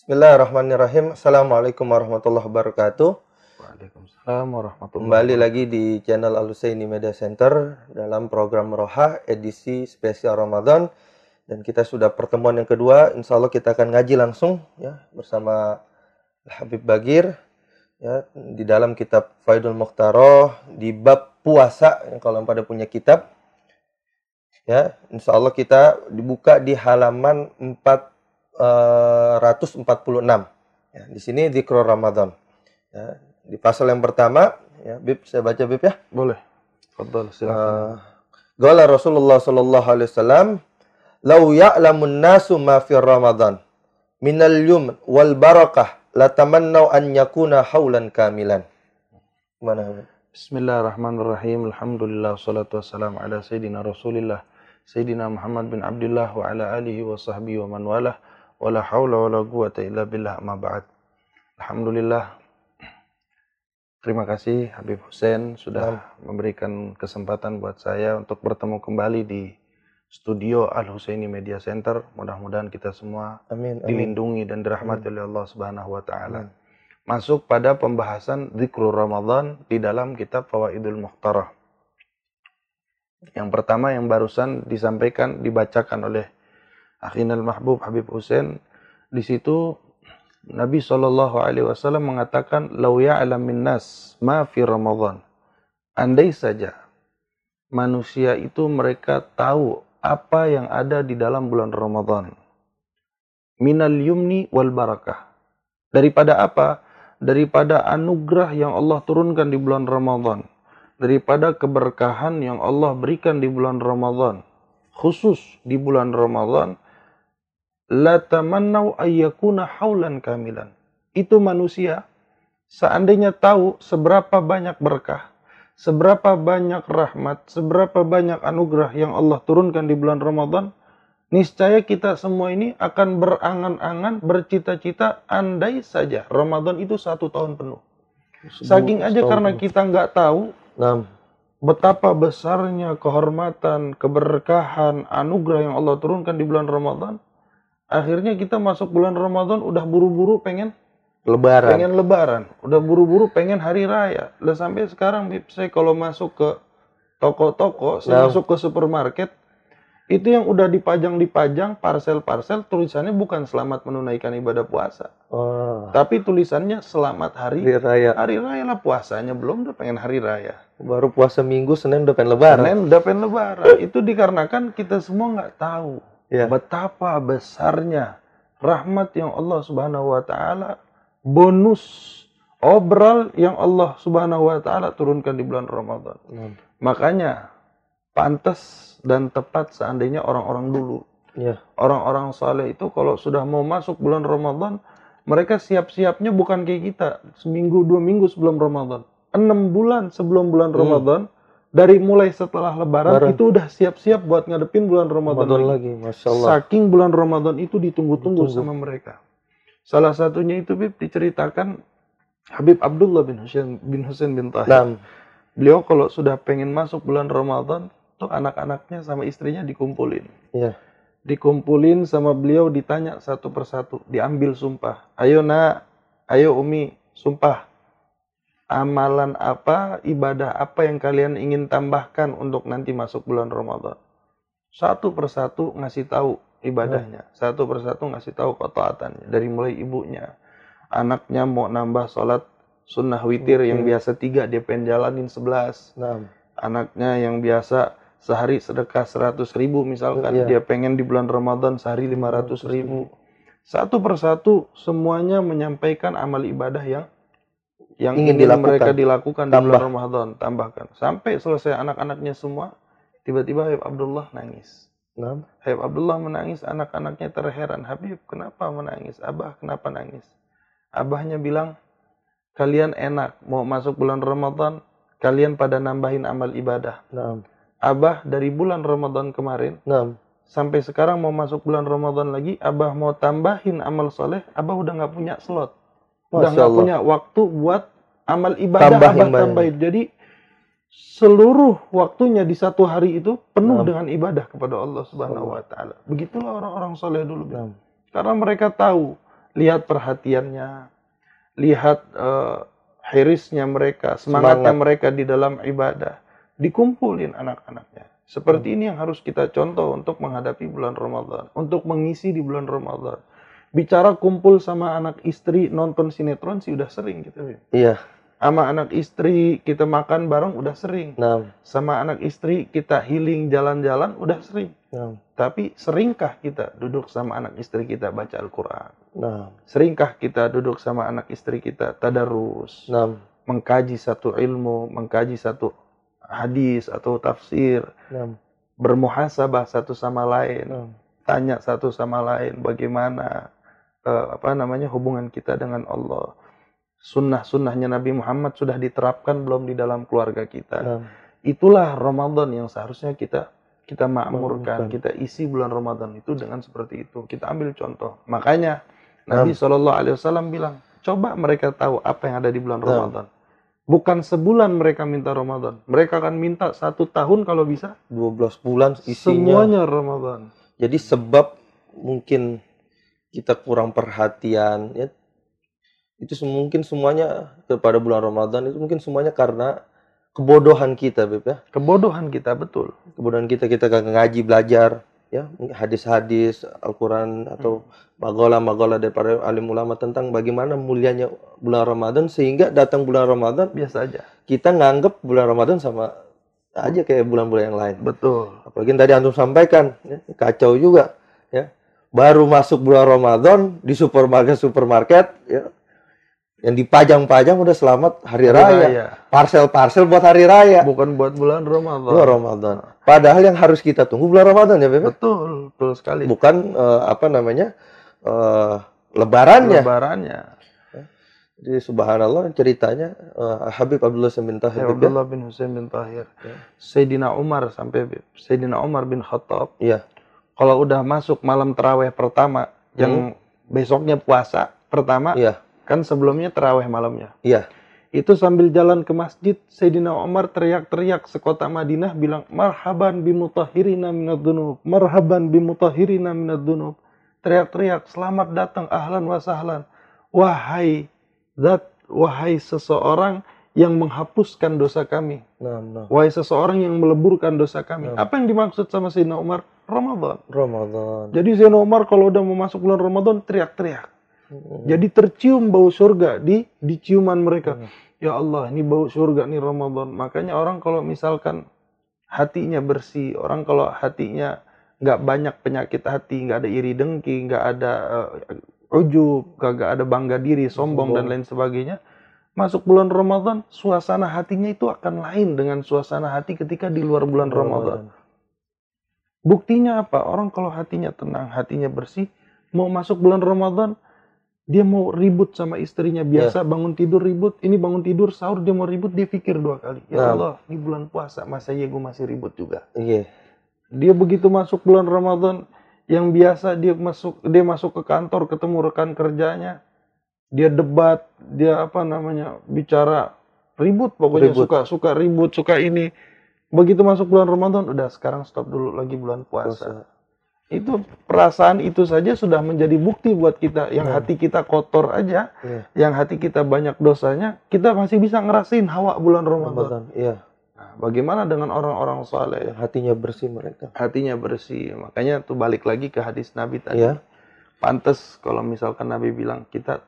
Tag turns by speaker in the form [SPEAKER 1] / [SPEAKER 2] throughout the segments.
[SPEAKER 1] Bismillahirrahmanirrahim. Assalamualaikum warahmatullahi wabarakatuh.
[SPEAKER 2] Waalaikumsalam warahmatullahi
[SPEAKER 1] Kembali lagi di channel Al-Husaini Media Center dalam program Roha edisi spesial Ramadan. Dan kita sudah pertemuan yang kedua. Insya Allah kita akan ngaji langsung ya bersama Habib Bagir ya di dalam kitab Faidul Mukhtaroh di bab puasa yang kalau pada punya kitab ya insya Allah kita dibuka di halaman 446 ya, di sini di Ramadan ya, di pasal yang pertama ya Bib saya baca Bib ya
[SPEAKER 2] Boleh. Fadal, silakan.
[SPEAKER 1] uh, Gala Rasulullah sallallahu alaihi wasallam Lau ya'lamun nasu ma fi Ramadan minal yum wal barakah latamannau an yakuna haulan kamilan. Mana?
[SPEAKER 2] Bismillahirrahmanirrahim. Alhamdulillah wassalatu wassalamu ala sayyidina Rasulillah Sayyidina Muhammad bin Abdullah wa ala alihi wa sahbihi wa man walah wa la hawla wa la quwata illa billah amma ba'd. Alhamdulillah. Terima kasih Habib Hussein sudah memberikan kesempatan buat saya untuk bertemu kembali di studio Al Husaini Media Center. Mudah-mudahan kita semua
[SPEAKER 1] Amin. Amin.
[SPEAKER 2] dilindungi dan dirahmati oleh Allah Subhanahu wa taala. Masuk pada pembahasan zikrul Ramadan di dalam kitab Fawaidul Mukhtarah. Yang pertama yang barusan disampaikan dibacakan oleh Akhinal Mahbub Habib Hussein di situ Nabi Shallallahu alaihi wasallam mengatakan lau ya'lam nas ma fi Ramadan. Andai saja manusia itu mereka tahu apa yang ada di dalam bulan Ramadan. Minal yumni wal barakah. Daripada apa? Daripada anugerah yang Allah turunkan di bulan Ramadan. Daripada keberkahan yang Allah berikan di bulan Ramadan. Khusus di bulan Ramadan. La tamannau ayyakuna haulan kamilan. Itu manusia. Seandainya tahu seberapa banyak berkah, seberapa banyak rahmat, seberapa banyak anugerah yang Allah turunkan di bulan Ramadan, niscaya kita semua ini akan berangan-angan, bercita-cita, andai saja Ramadan itu satu tahun penuh. Saking aja karena kita nggak tahu
[SPEAKER 1] Nah,
[SPEAKER 2] betapa besarnya kehormatan, keberkahan, anugerah yang Allah turunkan di bulan Ramadan, akhirnya kita masuk bulan Ramadan udah buru-buru pengen
[SPEAKER 1] lebaran.
[SPEAKER 2] pengen lebaran, udah buru-buru pengen hari raya. Lah sampai sekarang Bib, saya kalau masuk ke toko-toko, saya
[SPEAKER 1] Nah.
[SPEAKER 2] masuk ke supermarket, itu yang udah dipajang-dipajang parcel-parcel tulisannya bukan selamat menunaikan ibadah puasa,
[SPEAKER 1] Oh,
[SPEAKER 2] tapi tulisannya selamat hari
[SPEAKER 1] hari raya.
[SPEAKER 2] hari raya lah puasanya belum udah pengen hari raya.
[SPEAKER 1] Baru puasa Minggu, Senin udah pengen lebaran.
[SPEAKER 2] Senin udah pengen lebaran. Itu dikarenakan kita semua nggak tahu
[SPEAKER 1] Ya.
[SPEAKER 2] betapa besarnya rahmat yang Allah Subhanahu wa taala bonus obral yang Allah Subhanahu wa taala turunkan di bulan Ramadan.
[SPEAKER 1] Nah,
[SPEAKER 2] Makanya pantas dan tepat seandainya orang-orang dulu,
[SPEAKER 1] Ya.
[SPEAKER 2] orang-orang saleh itu kalau sudah mau masuk bulan Ramadan, mereka siap-siapnya bukan kayak kita, seminggu dua minggu sebelum Ramadan. Enam bulan sebelum bulan
[SPEAKER 1] Hmm.
[SPEAKER 2] Ramadan, dari mulai setelah lebaran, itu udah siap-siap buat ngadepin bulan Ramadan,
[SPEAKER 1] Ramadan
[SPEAKER 2] lagi.
[SPEAKER 1] lagi, masya Allah.
[SPEAKER 2] Saking bulan Ramadan itu ditunggu-tunggu
[SPEAKER 1] Ditunggu.
[SPEAKER 2] sama mereka. Salah satunya itu Bib diceritakan Habib Abdullah bin Husain bin Husain bin Tahir.
[SPEAKER 1] Nah,
[SPEAKER 2] Beliau kalau sudah pengen masuk bulan Ramadan, tuh anak-anaknya sama istrinya dikumpulin.
[SPEAKER 1] ya.
[SPEAKER 2] Dikumpulin sama beliau ditanya satu persatu, diambil sumpah. Ayo nak, ayo Umi, sumpah. Amalan apa, ibadah apa yang kalian ingin tambahkan untuk nanti masuk bulan Ramadan? Satu persatu ngasih tahu ibadahnya. Satu persatu ngasih tahu ketaatannya. Dari mulai ibunya. Anaknya mau nambah sholat sunnah witir yang biasa tiga, dia pengen jalanin sebelas anaknya yang biasa sehari sedekah 100 ribu misalkan
[SPEAKER 1] Iya.
[SPEAKER 2] dia pengen di bulan Ramadan sehari 500 ribu satu persatu semuanya menyampaikan amal ibadah yang yang
[SPEAKER 1] Ingin
[SPEAKER 2] ingin,
[SPEAKER 1] dilakukan.
[SPEAKER 2] mereka dilakukan. di
[SPEAKER 1] Tambah.
[SPEAKER 2] bulan Ramadan tambahkan. Sampai selesai anak-anaknya semua tiba-tiba Habib Abdullah nangis.
[SPEAKER 1] Nah,
[SPEAKER 2] Habib Abdullah menangis anak-anaknya terheran. Habib kenapa menangis? Abah kenapa nangis? Abahnya bilang kalian enak mau masuk bulan Ramadan kalian pada nambahin amal ibadah.
[SPEAKER 1] Nah,
[SPEAKER 2] Abah dari bulan Ramadan kemarin
[SPEAKER 1] nah.
[SPEAKER 2] sampai sekarang mau masuk bulan Ramadan lagi, Abah mau tambahin amal soleh, Abah udah nggak punya slot, udah
[SPEAKER 1] Masya
[SPEAKER 2] nggak
[SPEAKER 1] Allah.
[SPEAKER 2] punya waktu buat amal ibadah
[SPEAKER 1] Tambahin
[SPEAKER 2] Abah
[SPEAKER 1] banyak.
[SPEAKER 2] tambahin. Jadi seluruh waktunya di satu hari itu penuh
[SPEAKER 1] Nah.
[SPEAKER 2] dengan ibadah kepada Allah Subhanahu Wa Taala. Begitulah orang-orang soleh dulu.
[SPEAKER 1] Nah.
[SPEAKER 2] Karena mereka tahu lihat perhatiannya, lihat uh, hirisnya mereka, semangatnya
[SPEAKER 1] Semangat.
[SPEAKER 2] mereka di dalam ibadah. Dikumpulin anak-anaknya. Seperti ini yang harus kita contoh untuk menghadapi bulan Ramadan, untuk mengisi di bulan Ramadan. Bicara kumpul sama anak istri nonton sinetron sih udah sering gitu. Bib.
[SPEAKER 1] Iya.
[SPEAKER 2] Sama anak istri kita makan bareng udah sering.
[SPEAKER 1] Nah,
[SPEAKER 2] Sama anak istri kita healing jalan-jalan udah sering.
[SPEAKER 1] nah,
[SPEAKER 2] Tapi seringkah kita duduk sama anak istri kita baca Al-Quran?
[SPEAKER 1] nah,
[SPEAKER 2] Seringkah kita duduk sama anak istri kita tadarus,
[SPEAKER 1] nah,
[SPEAKER 2] mengkaji satu ilmu, mengkaji satu hadis atau tafsir,
[SPEAKER 1] nah,
[SPEAKER 2] bermuhasabah satu sama lain,
[SPEAKER 1] nah.
[SPEAKER 2] tanya satu sama lain bagaimana eh, apa namanya hubungan kita dengan Allah. Sunnah-sunnahnya Nabi Muhammad sudah diterapkan belum di dalam keluarga kita. Itulah Ramadan yang seharusnya kita kita makmurkan, kita isi bulan Ramadan itu dengan seperti itu. Kita ambil contoh. Makanya. Nabi Shallallahu Alaihi Wasallam bilang, coba mereka tahu apa yang ada di bulan. Ramadan. Bukan sebulan mereka minta Ramadan, mereka akan minta satu tahun kalau bisa.
[SPEAKER 1] 12 bulan isinya.
[SPEAKER 2] Semuanya Ramadan.
[SPEAKER 1] Jadi sebab mungkin kita kurang perhatian ya itu mungkin semuanya kepada bulan Ramadan itu mungkin semuanya karena kebodohan kita Beb ya.
[SPEAKER 2] Kebodohan kita betul.
[SPEAKER 1] Kebodohan kita kita kagak ngaji belajar ya hadis-hadis Al-Qur'an atau magola-magola daripada alim ulama tentang bagaimana mulianya bulan Ramadan sehingga datang bulan Ramadan
[SPEAKER 2] Biasa aja.
[SPEAKER 1] kita nganggep bulan Ramadan sama aja kayak bulan-bulan yang lain.
[SPEAKER 2] Betul.
[SPEAKER 1] apalagi yang tadi antum sampaikan ya, kacau juga ya baru masuk bulan Ramadan di supermarket supermarket ya yang dipajang-pajang udah selamat hari, raya parcel-parcel buat hari raya
[SPEAKER 2] Bukan buat bulan Ramadan.
[SPEAKER 1] bulan Ramadan padahal yang harus kita tunggu bulan Ramadan ya Beb
[SPEAKER 2] Betul, betul sekali.
[SPEAKER 1] bukan eh, apa namanya eh, lebarannya
[SPEAKER 2] Lebarannya.
[SPEAKER 1] jadi subhanallah ceritanya eh, Habib Abdullah bin Tahir
[SPEAKER 2] Ya,
[SPEAKER 1] ya.
[SPEAKER 2] Abdullah bin Husain bin Tahir.
[SPEAKER 1] Ya.
[SPEAKER 2] Sayyidina Umar sampai Sayyidina Umar bin Khattab.
[SPEAKER 1] Iya.
[SPEAKER 2] Kalau udah masuk malam terawih pertama, yang besoknya puasa pertama,
[SPEAKER 1] Hmm. Iya.
[SPEAKER 2] kan sebelumnya terawih malamnya.
[SPEAKER 1] Iya.
[SPEAKER 2] Itu sambil jalan ke masjid, Sayyidina Umar teriak-teriak sekota Madinah bilang, Marhaban bimutahhirina minad-dunub, Marhaban bimutahhirina minad-dunub. Teriak-teriak, selamat datang, ahlan wa sahlan. Wahai zat, wahai seseorang yang menghapuskan dosa kami.
[SPEAKER 1] nah, nah.
[SPEAKER 2] Wahai seseorang yang meleburkan dosa kami.
[SPEAKER 1] Hmm.
[SPEAKER 2] Apa yang dimaksud sama Sayyidina Umar? Ramadan.
[SPEAKER 1] Ramadan
[SPEAKER 2] Jadi Sayyidina Umar kalau udah mau masuk bulan Ramadan teriak-teriak.
[SPEAKER 1] Hmm.
[SPEAKER 2] Jadi tercium bau surga di di ciuman mereka.
[SPEAKER 1] Hmm.
[SPEAKER 2] Ya Allah, ini bau surga nih Ramadan. Makanya orang kalau misalkan hatinya bersih, orang kalau hatinya nggak banyak penyakit hati, nggak ada iri dengki, nggak ada uh, ujub, nggak ada bangga diri, sombong dan
[SPEAKER 1] Sombong.
[SPEAKER 2] lain sebagainya. Masuk bulan Ramadan, suasana hatinya itu akan lain dengan suasana hati ketika di luar bulan Ramadan. Buktinya apa? Orang kalau hatinya tenang, hatinya bersih, mau masuk bulan Ramadan, dia mau ribut sama istrinya biasa bangun tidur ribut, ini bangun tidur sahur dia mau ribut dia pikir dua kali. Ya
[SPEAKER 1] Nah.
[SPEAKER 2] Allah, ini bulan puasa, masa iya gue masih ribut juga.
[SPEAKER 1] Iya.
[SPEAKER 2] Dia begitu masuk bulan Ramadan, yang biasa dia masuk dia masuk ke kantor ketemu rekan kerjanya, dia debat, dia apa namanya bicara ribut pokoknya
[SPEAKER 1] Ribut.
[SPEAKER 2] suka suka ribut suka ini. Begitu masuk bulan Ramadan, udah sekarang stop dulu lagi bulan puasa. Itu perasaan itu saja sudah menjadi bukti buat kita yang
[SPEAKER 1] Hmm.
[SPEAKER 2] hati kita kotor aja,
[SPEAKER 1] Iya.
[SPEAKER 2] yang hati kita banyak dosanya, kita masih bisa ngerasain hawa bulan Ramadan.
[SPEAKER 1] Ramadan. Iya.
[SPEAKER 2] Nah, bagaimana dengan orang-orang soleh?
[SPEAKER 1] Yang hatinya bersih mereka.
[SPEAKER 2] hatinya bersih. Makanya tuh balik lagi ke hadis Nabi tadi.
[SPEAKER 1] Iya.
[SPEAKER 2] Pantes kalau misalkan Nabi bilang kita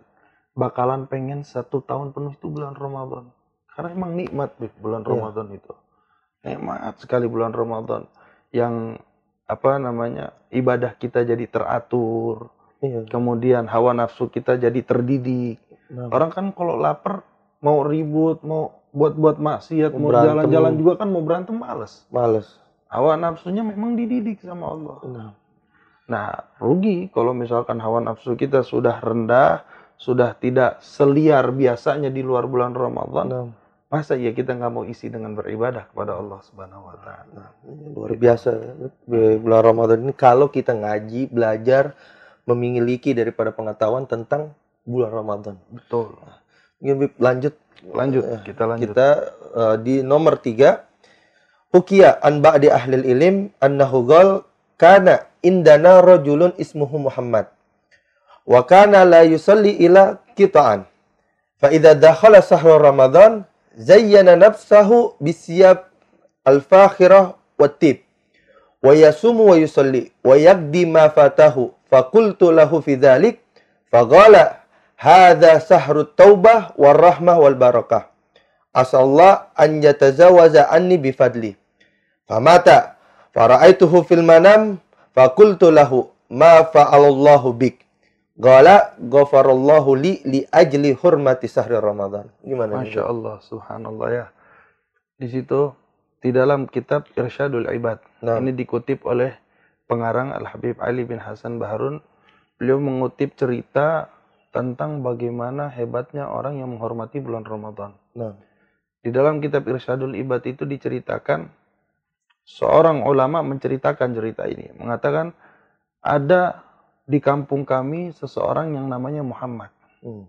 [SPEAKER 2] bakalan pengen satu tahun penuh itu bulan Ramadan. Karena emang nikmat bulan
[SPEAKER 1] Iya.
[SPEAKER 2] Ramadan itu. Nikmat sekali bulan Ramadan. Yang apa namanya ibadah kita jadi teratur.
[SPEAKER 1] Iya.
[SPEAKER 2] Kemudian hawa nafsu kita jadi terdidik.
[SPEAKER 1] Nah,
[SPEAKER 2] Orang kan kalau lapar mau ribut, mau buat-buat maksiat,
[SPEAKER 1] Mau
[SPEAKER 2] jalan-jalan juga kan mau berantem males.
[SPEAKER 1] males.
[SPEAKER 2] Hawa nafsunya memang dididik sama Allah.
[SPEAKER 1] Nah,
[SPEAKER 2] Nah, rugi kalau misalkan hawa nafsu kita sudah rendah, sudah tidak seliar biasanya di luar bulan Ramadan.
[SPEAKER 1] nah,
[SPEAKER 2] Masa ya kita nggak mau isi dengan beribadah kepada Allah Subhanahu wa taala.
[SPEAKER 1] ini luar biasa bulan Ramadan ini kalau kita ngaji, belajar, memiliki daripada pengetahuan tentang bulan Ramadan.
[SPEAKER 2] Betul.
[SPEAKER 1] Lanjut
[SPEAKER 2] Lanjut,
[SPEAKER 1] Eh,
[SPEAKER 2] kita lanjut.
[SPEAKER 1] kita eh, di nomor tiga Hukiya an ba'di ahlil ilim annahu gal kana indana rajulun ismuhu Muhammad wa kana la yusalli ila qita'an. Fa idza dakhala sahru Ramadan zayyana nafsahu bisiyab al-fakhirah wat-tib. Wa yasumu wa yusalli wa yaqdi ma fatahu. Fa qultu lahu fi dhalik faqala hadha sahru taubah war rahmah wal barakah. Asallah an yatazawaza anni bifadli. Famata fara'aituhu fil manam faqultu Gala ghafarallahu li li ajli hurmati sahri Ramadan. Gimana?
[SPEAKER 2] Masya Allah, subhanallah ya. Di situ di dalam kitab Irsyadul Ibad.
[SPEAKER 1] Nah.
[SPEAKER 2] Ini dikutip oleh pengarang Al Habib Ali bin Hasan Baharun. Beliau mengutip cerita tentang bagaimana hebatnya orang yang menghormati bulan Ramadan.
[SPEAKER 1] Nah,
[SPEAKER 2] Di dalam kitab Irsyadul Ibad itu diceritakan seorang ulama menceritakan cerita ini, mengatakan ada di kampung kami seseorang yang namanya Muhammad.
[SPEAKER 1] hmm.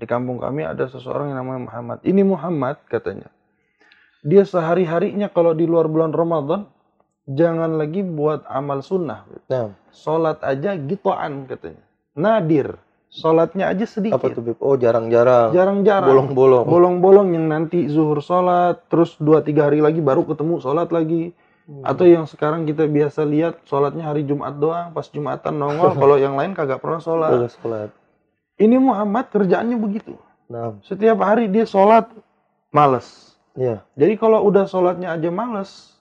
[SPEAKER 2] Di kampung kami ada seseorang yang namanya Muhammad. Ini Muhammad katanya. Dia sehari-harinya kalau di luar bulan Ramadan jangan lagi buat amal sunnah.
[SPEAKER 1] nah,
[SPEAKER 2] Salat aja gituan katanya. Nadir. Salatnya aja sedikit.
[SPEAKER 1] apa tuh Bib? Oh, jarang-jarang.
[SPEAKER 2] Jarang-jarang.
[SPEAKER 1] Bolong-bolong.
[SPEAKER 2] Bolong-bolong yang nanti zuhur sholat, terus 2-3 hari lagi baru ketemu sholat lagi.
[SPEAKER 1] Hmm.
[SPEAKER 2] Atau yang sekarang kita biasa lihat sholatnya hari Jumat doang, pas Jumatan nongol, kalau yang lain kagak pernah sholat.
[SPEAKER 1] Boleh sholat.
[SPEAKER 2] Ini Muhammad kerjaannya begitu.
[SPEAKER 1] Nah,
[SPEAKER 2] Setiap hari dia sholat, males.
[SPEAKER 1] ya.
[SPEAKER 2] Jadi kalau udah sholatnya aja males,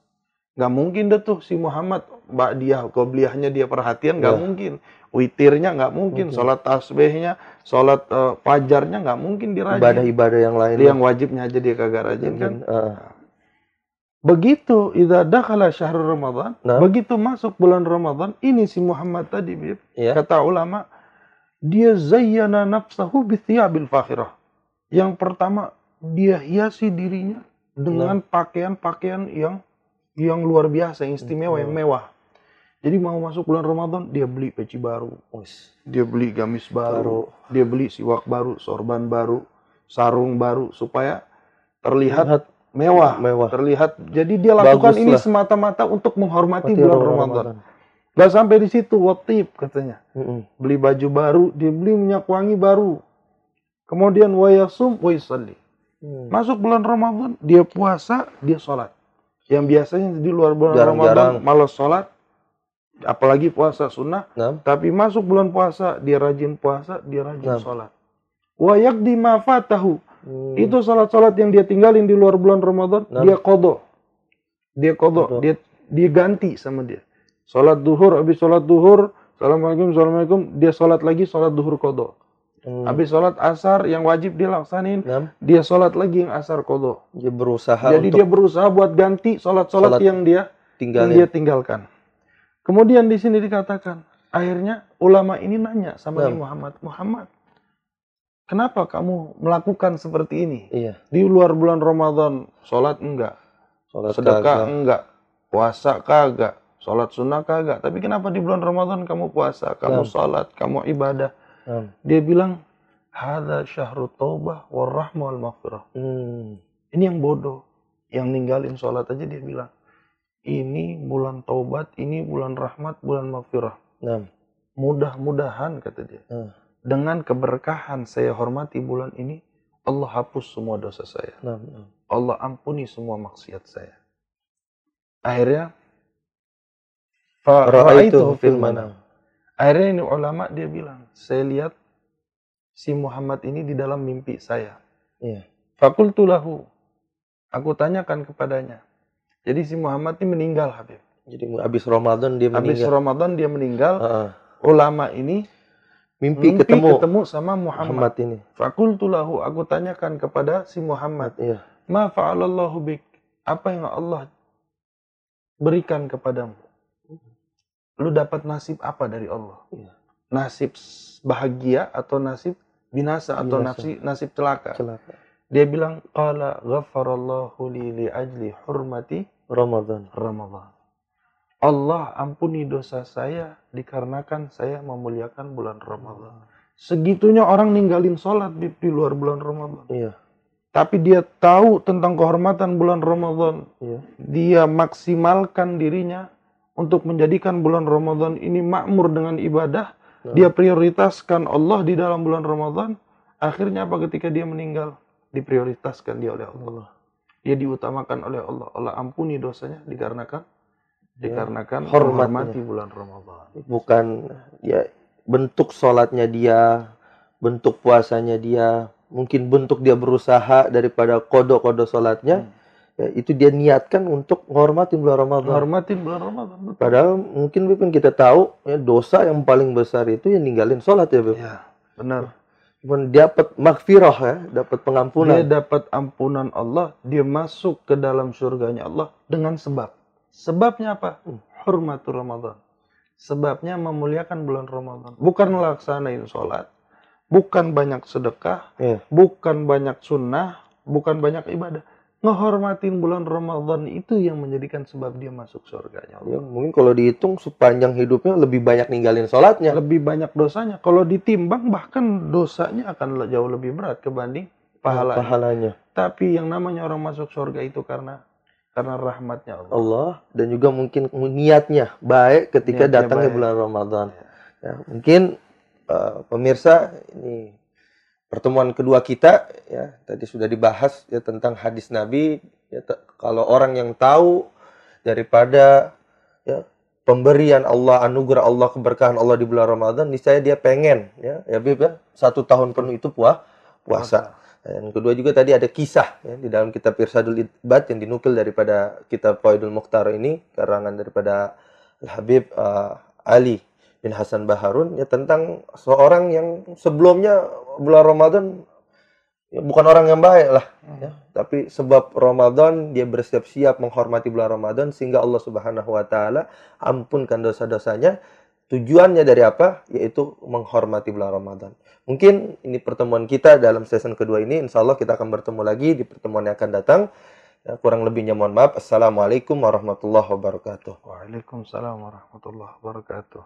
[SPEAKER 2] nggak mungkin deh tuh si Muhammad, mbak dia, qobliyahnya dia perhatian, nggak
[SPEAKER 1] Ya.
[SPEAKER 2] mungkin. Witirnya nggak mungkin,
[SPEAKER 1] Mungkin.
[SPEAKER 2] sholat tasbihnya, sholat eh, fajarnya nggak mungkin dirajin.
[SPEAKER 1] Ibadah-ibadah yang lain.
[SPEAKER 2] Yang wajibnya aja dia kagak rajin kan.
[SPEAKER 1] Ah,
[SPEAKER 2] Begitu idza dakhala syahrul Ramadan,
[SPEAKER 1] Nah.
[SPEAKER 2] begitu masuk bulan Ramadan, ini si Muhammad tadi, Bib,
[SPEAKER 1] ya.
[SPEAKER 2] kata ulama, dia zayyana nafsahu bithiyabil fakhirah. Yang pertama, dia hiasi dirinya dengan pakaian-pakaian yang yang luar biasa, yang istimewa, yang mewah. Jadi mau masuk bulan Ramadan, dia beli peci baru, dia beli gamis
[SPEAKER 1] Baru.
[SPEAKER 2] baru, dia beli siwak baru, sorban baru, sarung baru supaya terlihat
[SPEAKER 1] Lihat
[SPEAKER 2] mewah,
[SPEAKER 1] mewah.
[SPEAKER 2] terlihat. Jadi dia lakukan
[SPEAKER 1] Bagus
[SPEAKER 2] ini semata-mata untuk menghormati
[SPEAKER 1] Mati
[SPEAKER 2] bulan
[SPEAKER 1] Ramadan.
[SPEAKER 2] Ramadan. Gak sampai di situ, watip katanya.
[SPEAKER 1] Mm-mm.
[SPEAKER 2] Beli baju baru, dia beli minyak wangi baru. Kemudian wayasum wayusalli.
[SPEAKER 1] Hmm.
[SPEAKER 2] Masuk bulan Ramadan, dia puasa, dia sholat. Yang biasanya di luar bulan
[SPEAKER 1] Jarang-jarang.
[SPEAKER 2] Ramadan malas sholat, apalagi puasa sunnah.
[SPEAKER 1] Nah,
[SPEAKER 2] Tapi masuk bulan puasa, dia rajin puasa, dia rajin
[SPEAKER 1] Nah.
[SPEAKER 2] sholat. Wayak di mafatahu.
[SPEAKER 1] Hmm.
[SPEAKER 2] Itu sholat-sholat yang dia tinggalin di luar bulan Ramadan,
[SPEAKER 1] Nah.
[SPEAKER 2] dia kodo. Dia kodo,
[SPEAKER 1] Kodo.
[SPEAKER 2] dia ganti sama dia. Sholat duhur, habis sholat duhur, Assalamualaikum, Assalamualaikum, dia sholat lagi, sholat duhur kodo.
[SPEAKER 1] Hmm.
[SPEAKER 2] Habis sholat asar yang wajib dia laksanin,
[SPEAKER 1] Nah,
[SPEAKER 2] dia sholat lagi yang asar kodo.
[SPEAKER 1] dia berusaha
[SPEAKER 2] Jadi
[SPEAKER 1] untuk
[SPEAKER 2] dia berusaha buat ganti sholat-sholat
[SPEAKER 1] Sholat
[SPEAKER 2] yang dia yang
[SPEAKER 1] tinggalin.
[SPEAKER 2] dia tinggalkan. Kemudian di sini dikatakan, akhirnya ulama ini nanya sama
[SPEAKER 1] Nah.
[SPEAKER 2] Muhammad, Muhammad, kenapa kamu melakukan seperti ini?
[SPEAKER 1] Iya.
[SPEAKER 2] Di luar bulan Ramadan, sholat enggak,
[SPEAKER 1] Sholat
[SPEAKER 2] sedekah
[SPEAKER 1] kagak.
[SPEAKER 2] enggak, puasa kagak, sholat sunnah kagak. Tapi kenapa di bulan Ramadan kamu puasa, kamu
[SPEAKER 1] Nah.
[SPEAKER 2] sholat, kamu ibadah?
[SPEAKER 1] Nah.
[SPEAKER 2] Dia bilang, Hada syahru taubah warahmah wal maghfirah.
[SPEAKER 1] Hmm.
[SPEAKER 2] Ini yang bodoh. Yang ninggalin sholat aja dia bilang. Ini bulan taubat, ini bulan rahmat, bulan maghfirah.
[SPEAKER 1] Nah.
[SPEAKER 2] Mudah-mudahan kata dia.
[SPEAKER 1] Hmm.
[SPEAKER 2] Dengan keberkahan saya hormati bulan ini, Allah hapus semua dosa saya.
[SPEAKER 1] Nah. nah.
[SPEAKER 2] Allah ampuni semua maksiat saya. Akhirnya,
[SPEAKER 1] Ra'aituhu fil manam.
[SPEAKER 2] Akhirnya ini ulama dia bilang, saya lihat si Muhammad ini di dalam mimpi saya.
[SPEAKER 1] Iya.
[SPEAKER 2] Fakultu lahu. Aku tanyakan kepadanya. Jadi si Muhammad ini meninggal Habib.
[SPEAKER 1] Jadi habis Ramadan dia
[SPEAKER 2] Habis
[SPEAKER 1] meninggal.
[SPEAKER 2] Ramadan dia meninggal.
[SPEAKER 1] Heeh.
[SPEAKER 2] Ulama ini
[SPEAKER 1] mimpi,
[SPEAKER 2] mimpi
[SPEAKER 1] ketemu,
[SPEAKER 2] ketemu sama Muhammad.
[SPEAKER 1] Muhammad ini.
[SPEAKER 2] Fakultu lahu. Aku tanyakan kepada si Muhammad.
[SPEAKER 1] Iya.
[SPEAKER 2] Ma fa'alallahu bik. Apa yang Allah berikan kepadamu? Lu dapat nasib apa dari Allah?
[SPEAKER 1] Iya.
[SPEAKER 2] Nasib bahagia atau nasib binasa atau
[SPEAKER 1] Binasa.
[SPEAKER 2] nasib nasib celaka?
[SPEAKER 1] Celaka.
[SPEAKER 2] Dia bilang qala ghafarallahu li li ajli hurmati
[SPEAKER 1] Ramadan.
[SPEAKER 2] Ramadan. Allah ampuni dosa saya dikarenakan saya memuliakan bulan Ramadan. Segitunya orang ninggalin sholat di, di luar bulan Ramadan.
[SPEAKER 1] Iya.
[SPEAKER 2] Tapi dia tahu tentang kehormatan bulan Ramadan.
[SPEAKER 1] Iya.
[SPEAKER 2] Dia maksimalkan dirinya untuk menjadikan bulan Ramadan ini makmur dengan ibadah.
[SPEAKER 1] Nah.
[SPEAKER 2] Dia prioritaskan Allah di dalam bulan Ramadan. Akhirnya apa ketika dia meninggal? Diprioritaskan dia oleh Allah. Dia diutamakan oleh Allah. Allah ampuni dosanya dikarenakan dikarenakan
[SPEAKER 1] hormatnya.
[SPEAKER 2] menghormati bulan Ramadan.
[SPEAKER 1] bukan ya bentuk sholatnya dia, bentuk puasanya dia, mungkin bentuk dia berusaha daripada kodok-kodok sholatnya,
[SPEAKER 2] Hmm.
[SPEAKER 1] ya, itu dia niatkan untuk menghormati bulan Ramadan.
[SPEAKER 2] Menghormati bulan Ramadan. Betul.
[SPEAKER 1] Padahal mungkin Bipin kita tahu ya, dosa yang paling besar itu yang ninggalin sholat ya Bip.
[SPEAKER 2] Ya, benar.
[SPEAKER 1] Cuman dapat makfirah ya, dapat
[SPEAKER 2] Dia
[SPEAKER 1] pengampunan.
[SPEAKER 2] dapat ampunan Allah, dia masuk ke dalam surganya Allah dengan sebab. Sebabnya apa? Hormatul Ramadan. Sebabnya memuliakan bulan Ramadan. Bukan melaksanain sholat, bukan banyak sedekah,
[SPEAKER 1] Iya.
[SPEAKER 2] bukan banyak sunnah, bukan banyak ibadah. Ngehormatin bulan Ramadan itu yang menjadikan sebab dia masuk surganya
[SPEAKER 1] Ya, mungkin kalau dihitung sepanjang hidupnya lebih banyak ninggalin sholatnya.
[SPEAKER 2] Lebih banyak dosanya. Kalau ditimbang bahkan dosanya akan jauh lebih berat kebanding pahalanya.
[SPEAKER 1] pahalanya.
[SPEAKER 2] Tapi yang namanya orang masuk surga itu karena karena rahmatnya Allah.
[SPEAKER 1] Allah dan juga mungkin niatnya baik ketika
[SPEAKER 2] Niatnya
[SPEAKER 1] datangnya
[SPEAKER 2] baik.
[SPEAKER 1] bulan Ramadan. Ya, mungkin eh, pemirsa ini pertemuan kedua kita ya tadi sudah dibahas ya tentang hadis Nabi ya kalau orang yang tahu daripada ya pemberian Allah anugerah Allah keberkahan Allah di bulan Ramadan niscaya dia pengen ya ya Bib ya satu tahun penuh itu puah puasa. Dan kedua juga tadi ada kisah ya, di dalam kitab Irsadul Ibad yang dinukil daripada kitab Faidul Mukhtar ini karangan daripada Al-Habib eh, Ali bin Hasan Baharun ya tentang seorang yang sebelumnya bulan Ramadan ya, bukan orang yang baik lah ya, tapi sebab Ramadan dia bersiap-siap menghormati bulan Ramadan sehingga Allah Subhanahu wa taala ampunkan dosa-dosanya. Tujuannya dari apa? Yaitu menghormati bulan Ramadan. Mungkin ini pertemuan kita dalam season kedua ini. Insya Allah kita akan bertemu lagi di pertemuan yang akan datang. Ya, kurang lebihnya mohon maaf. Assalamualaikum warahmatullahi wabarakatuh.
[SPEAKER 2] Waalaikumsalam warahmatullahi wabarakatuh.